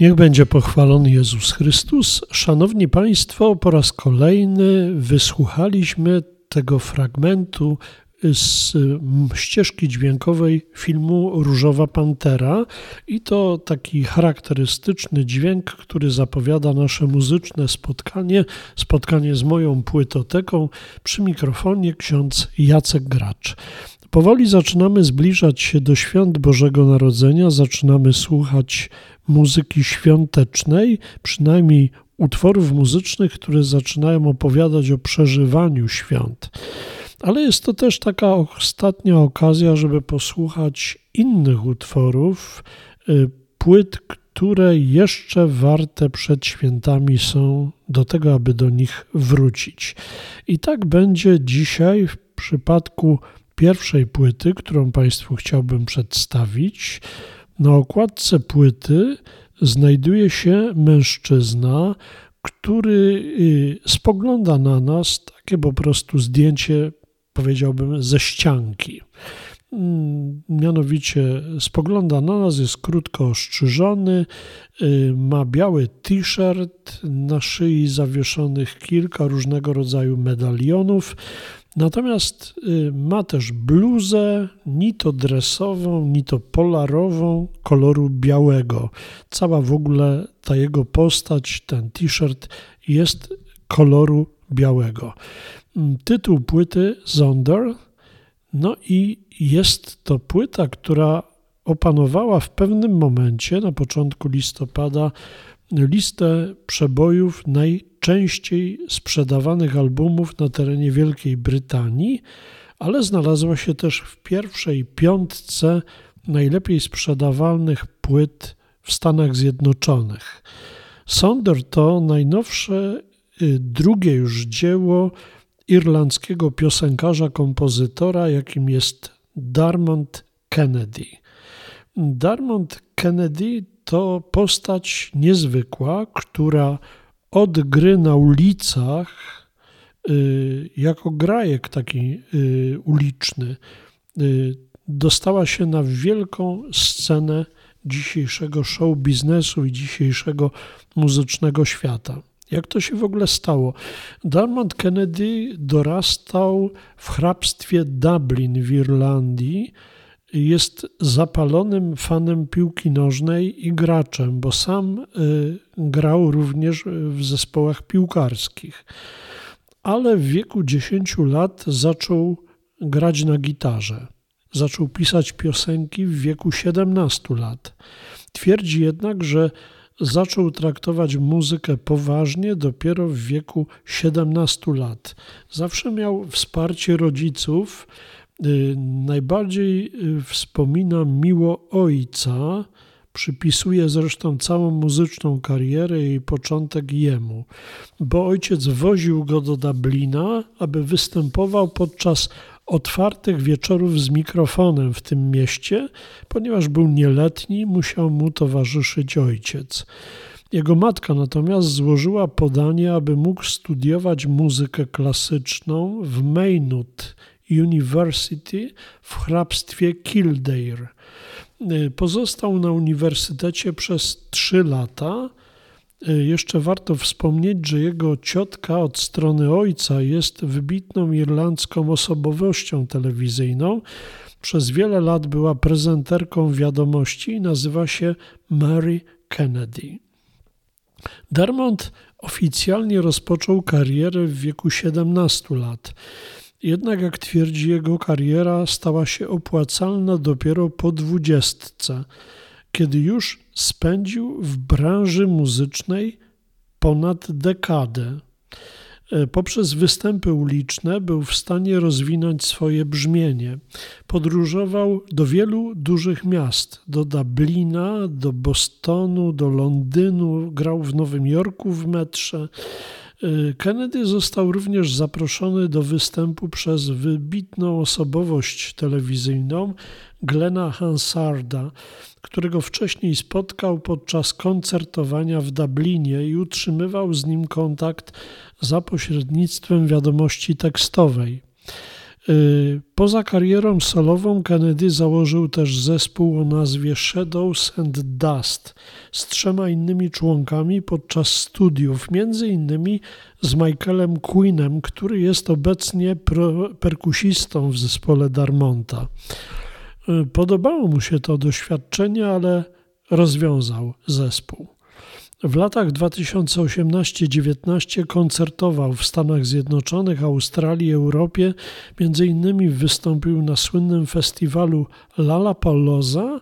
Niech będzie pochwalony Jezus Chrystus. Szanowni Państwo, po raz kolejny wysłuchaliśmy tego fragmentu z ścieżki dźwiękowej filmu Różowa Pantera i to taki charakterystyczny dźwięk, który zapowiada nasze muzyczne spotkanie, spotkanie z moją płytoteką przy mikrofonie ksiądz Jacek Gracz. Powoli zaczynamy zbliżać się do świąt Bożego Narodzenia, zaczynamy słuchać muzyki świątecznej, przynajmniej utworów muzycznych, które zaczynają opowiadać o przeżywaniu świąt. Ale jest to też taka ostatnia okazja, żeby posłuchać innych utworów, y, płyt, które jeszcze warte przed świętami są do tego, aby do nich wrócić. I tak będzie dzisiaj w przypadku pierwszej płyty, którą Państwu chciałbym przedstawić. Na okładce płyty znajduje się mężczyzna, który y, spogląda na nas, takie po prostu zdjęcie, powiedziałbym, ze ścianki. Mm, mianowicie spogląda na nas, jest krótko ostrzyżony, y, ma biały t-shirt, na szyi zawieszonych kilka różnego rodzaju medalionów, Natomiast y, ma też bluzę, ni to dresową, ni to polarową, koloru białego. Cała w ogóle ta jego postać, ten t-shirt jest koloru białego. Mm, tytuł płyty Zonder. No i jest to płyta, która opanowała w pewnym momencie, na początku listopada, listę przebojów najczęściej sprzedawanych albumów na terenie Wielkiej Brytanii, ale znalazła się też w pierwszej piątce najlepiej sprzedawalnych płyt w Stanach Zjednoczonych. Sonder to najnowsze, y, drugie już dzieło irlandzkiego piosenkarza, kompozytora, jakim jest Darmond Kennedy. Darmond Kennedy to postać niezwykła, która od gry na ulicach, y, jako grajek taki y, uliczny, y, dostała się na wielką scenę dzisiejszego show biznesu i dzisiejszego muzycznego świata. Jak to się w ogóle stało? Darmond Kennedy dorastał w hrabstwie Dublin w Irlandii, jest zapalonym fanem piłki nożnej i graczem, bo sam y, grał również w zespołach piłkarskich. Ale w wieku 10 lat zaczął grać na gitarze. Zaczął pisać piosenki w wieku 17 lat. Twierdzi jednak, że zaczął traktować muzykę poważnie dopiero w wieku 17 lat. Zawsze miał wsparcie rodziców najbardziej y, wspominam miło ojca, przypisuję zresztą całą muzyczną karierę i początek jemu, bo ojciec woził go do Dublina, aby występował podczas otwartych wieczorów z mikrofonem w tym mieście, ponieważ był nieletni, musiał mu towarzyszyć ojciec. Jego matka natomiast złożyła podanie, aby mógł studiować muzykę klasyczną w Maynooth University w hrabstwie Kildare. Y, pozostał na uniwersytecie przez trzy lata. Y, jeszcze warto wspomnieć, że jego ciotka od strony ojca jest wybitną irlandzką osobowością telewizyjną. Przez wiele lat była prezenterką wiadomości i nazywa się Mary Kennedy. Dermont oficjalnie rozpoczął karierę w wieku 17 lat. Jednak, jak twierdzi, jego kariera stała się opłacalna dopiero po dwudziestce, kiedy już spędził w branży muzycznej ponad dekadę. E, poprzez występy uliczne był w stanie rozwinąć swoje brzmienie. Podróżował do wielu dużych miast, do Dublina, do Bostonu, do Londynu, grał w Nowym Jorku w metrze. Y, Kennedy został również zaproszony do występu przez wybitną osobowość telewizyjną Glena Hansarda, którego wcześniej spotkał podczas koncertowania w Dublinie i utrzymywał z nim kontakt za pośrednictwem wiadomości tekstowej. Y, poza karierą solową Kennedy założył też zespół o nazwie Shadows and Dust z trzema innymi członkami podczas studiów, między innymi z Michaelem Queenem, który jest obecnie perkusistą w zespole Darmonta. Y, podobało mu się to doświadczenie, ale rozwiązał zespół. W latach 2018-19 koncertował w Stanach Zjednoczonych, Australii, Europie. Między innymi wystąpił na słynnym festiwalu Lollapalooza,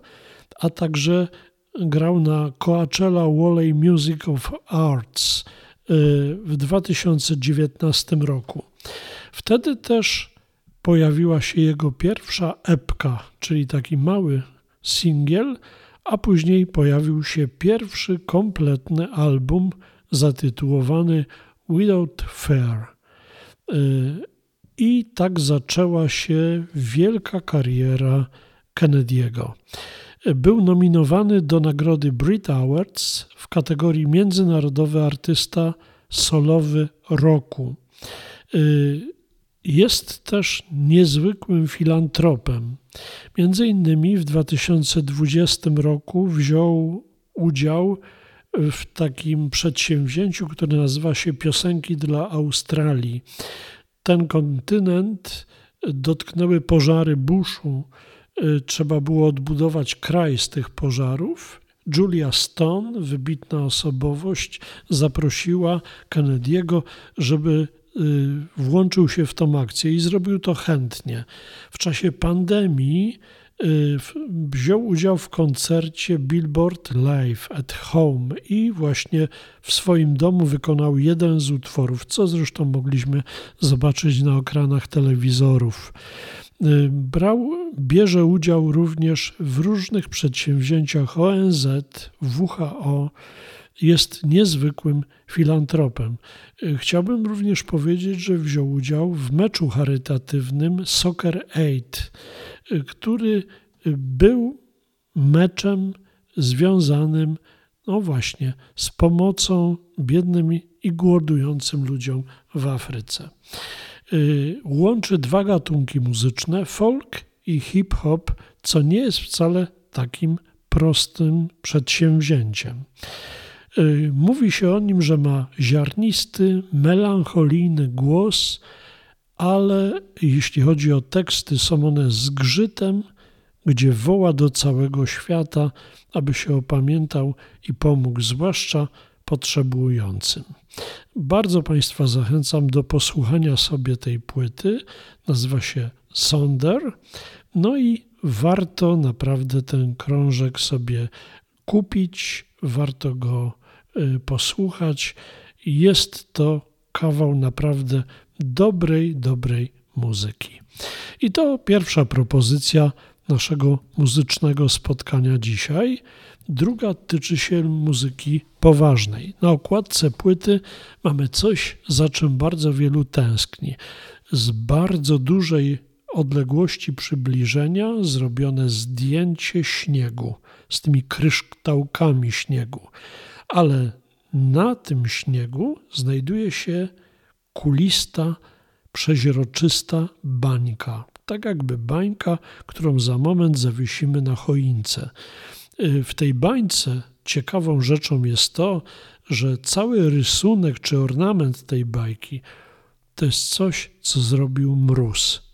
a także grał na Coachella Valley Music of Arts y, w 2019 roku. Wtedy też pojawiła się jego pierwsza epka, czyli taki mały singiel, a później pojawił się pierwszy kompletny album zatytułowany Without Fair. Y, I tak zaczęła się wielka kariera Kennedy'ego. Był nominowany do nagrody Brit Awards w kategorii Międzynarodowy Artysta Solowy Roku. Y, jest też niezwykłym filantropem. Między innymi w 2020 roku wziął udział w takim przedsięwzięciu, które nazywa się Piosenki dla Australii. Ten kontynent dotknęły pożary buszu. Trzeba było odbudować kraj z tych pożarów. Julia Stone, wybitna osobowość, zaprosiła Kennedy'ego, żeby Y, włączył się w tą akcję i zrobił to chętnie. W czasie pandemii y, wziął udział w koncercie Billboard Live at Home i właśnie w swoim domu wykonał jeden z utworów, co zresztą mogliśmy zobaczyć na ekranach telewizorów. Y, brał, bierze udział również w różnych przedsięwzięciach ONZ, WHO, jest niezwykłym filantropem. Chciałbym również powiedzieć, że wziął udział w meczu charytatywnym Soccer Aid, który był meczem związanym no właśnie z pomocą biednym i głodującym ludziom w Afryce. Łączy dwa gatunki muzyczne, folk i hip-hop, co nie jest wcale takim prostym przedsięwzięciem. Y, mówi się o nim, że ma ziarnisty, melancholijny głos, ale jeśli chodzi o teksty, są one zgrzytem, gdzie woła do całego świata, aby się opamiętał i pomógł, zwłaszcza potrzebującym. Bardzo Państwa zachęcam do posłuchania sobie tej płyty. Nazywa się Sonder. No i warto naprawdę ten krążek sobie kupić, warto go posłuchać. Jest to kawał naprawdę dobrej, dobrej muzyki. I to pierwsza propozycja naszego muzycznego spotkania dzisiaj. Druga tyczy się muzyki poważnej. Na okładce płyty mamy coś, za czym bardzo wielu tęskni. Z bardzo dużej odległości przybliżenia zrobione zdjęcie śniegu z tymi kryształkami śniegu ale na tym śniegu znajduje się kulista, przeźroczysta bańka. Tak jakby bańka, którą za moment zawiesimy na choince. Y, w tej bańce ciekawą rzeczą jest to, że cały rysunek czy ornament tej bajki to jest coś, co zrobił mróz.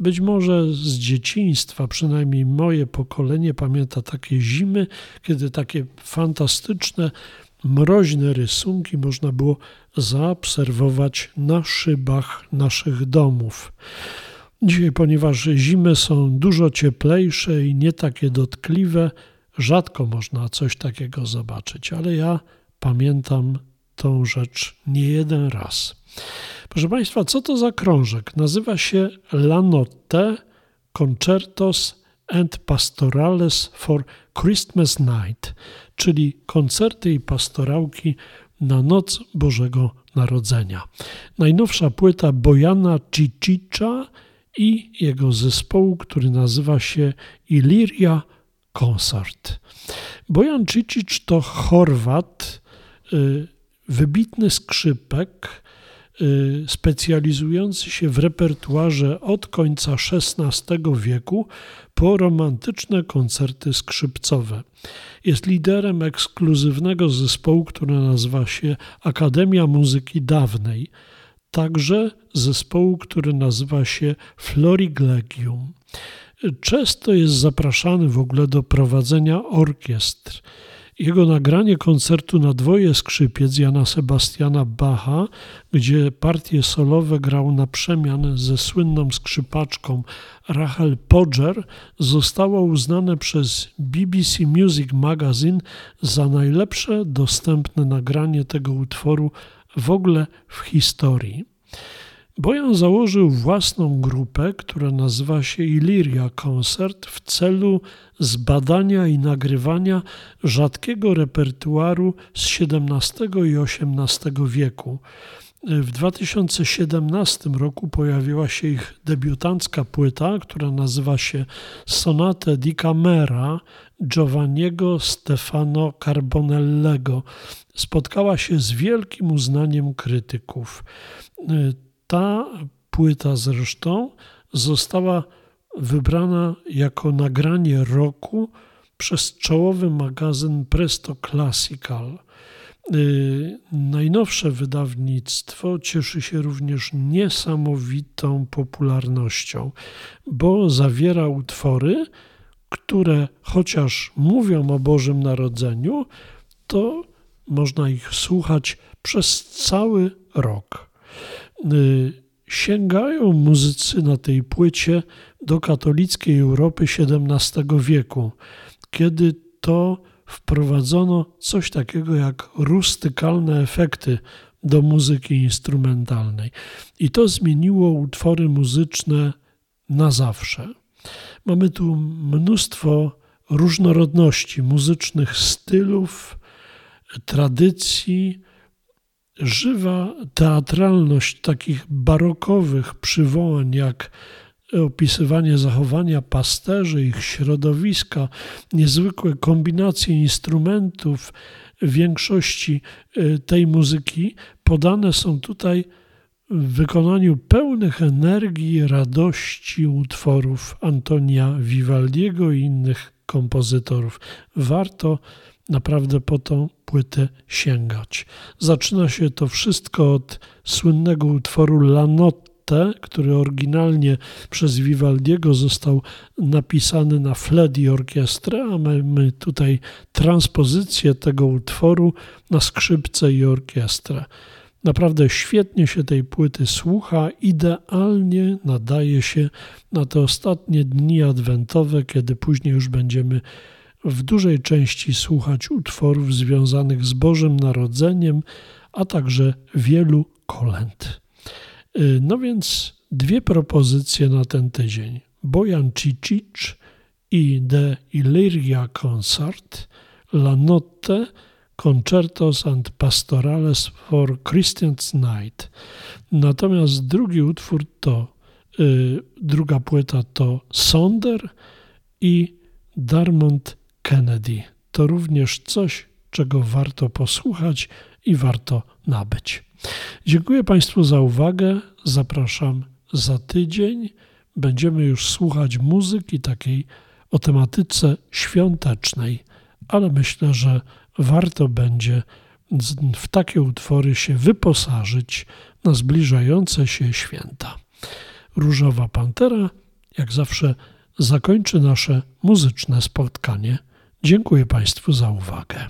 Być może z dzieciństwa, przynajmniej moje pokolenie pamięta takie zimy, kiedy takie fantastyczne, mroźne rysunki można było zaobserwować na szybach naszych domów. Dzisiaj, ponieważ zimy są dużo cieplejsze i nie takie dotkliwe, rzadko można coś takiego zobaczyć, ale ja pamiętam tą rzecz nie jeden raz. Proszę Państwa, co to za krążek? Nazywa się La Notte Concertos and Pastorales for Christmas Night, czyli koncerty i pastorałki na noc Bożego Narodzenia. Najnowsza płyta Bojana Cicicza i jego zespołu, który nazywa się Iliria Concert. Bojan Cicic to Chorwat, y, wybitny skrzypek, specjalizujący się w repertuarze od końca XVI wieku po romantyczne koncerty skrzypcowe. Jest liderem ekskluzywnego zespołu, który nazywa się Akademia Muzyki Dawnej, także zespołu, który nazywa się Floriglegium. Często jest zapraszany w ogóle do prowadzenia orkiestr. Jego nagranie koncertu na dwoje skrzypiec Jana Sebastiana Bacha, gdzie partie solowe grał na przemian ze słynną skrzypaczką Rachel Podger, zostało uznane przez BBC Music Magazine za najlepsze dostępne nagranie tego utworu w ogóle w historii. Bojan założył własną grupę, która nazywa się Illyria Concert w celu zbadania i nagrywania rzadkiego repertuaru z XVII i XVIII wieku. W 2017 roku pojawiła się ich debiutancka płyta, która nazywa się Sonate di Camera Giovanniego Stefano Carbonellego. Spotkała się z wielkim uznaniem krytyków. Ta płyta zresztą została wybrana jako nagranie roku przez czołowy magazyn Presto Classical. Y, najnowsze wydawnictwo cieszy się również niesamowitą popularnością, bo zawiera utwory, które chociaż mówią o Bożym Narodzeniu, to można ich słuchać przez cały rok. Y, sięgają muzycy na tej płycie do katolickiej Europy XVII wieku, kiedy to wprowadzono coś takiego jak rustykalne efekty do muzyki instrumentalnej. I to zmieniło utwory muzyczne na zawsze. Mamy tu mnóstwo różnorodności muzycznych stylów, tradycji, żywa teatralność takich barokowych przywołań, jak opisywanie zachowania pasterzy, ich środowiska, niezwykłe kombinacje instrumentów większości e, tej muzyki podane są tutaj w wykonaniu pełnych energii, radości utworów Antonia Vivaldiego i innych kompozytorów. Warto naprawdę po tą płytę sięgać. Zaczyna się to wszystko od słynnego utworu La Notte, który oryginalnie przez Vivaldiego został napisany na flet i orkiestrę, a mamy tutaj transpozycję tego utworu na skrzypce i orkiestrę. Naprawdę świetnie się tej płyty słucha, idealnie nadaje się na te ostatnie dni adwentowe, kiedy później już będziemy w dużej części słuchać utworów związanych z Bożym Narodzeniem, a także wielu kolęd. Y, no więc dwie propozycje na ten tydzień. Bojan Cicic i The Illyria Concert, La Notte, Concertos and Pastorales for Christian's Night. Natomiast drugi utwór to, y, druga płyta to Sonder i Darmont Kennedy. To również coś, czego warto posłuchać i warto nabyć. Dziękuję Państwu za uwagę. Zapraszam za tydzień. Będziemy już słuchać muzyki takiej o tematyce świątecznej, ale myślę, że warto będzie w takie utwory się wyposażyć na zbliżające się święta. Różowa Pantera, jak zawsze, zakończy nasze muzyczne spotkanie. Dziękuję Państwu za uwagę.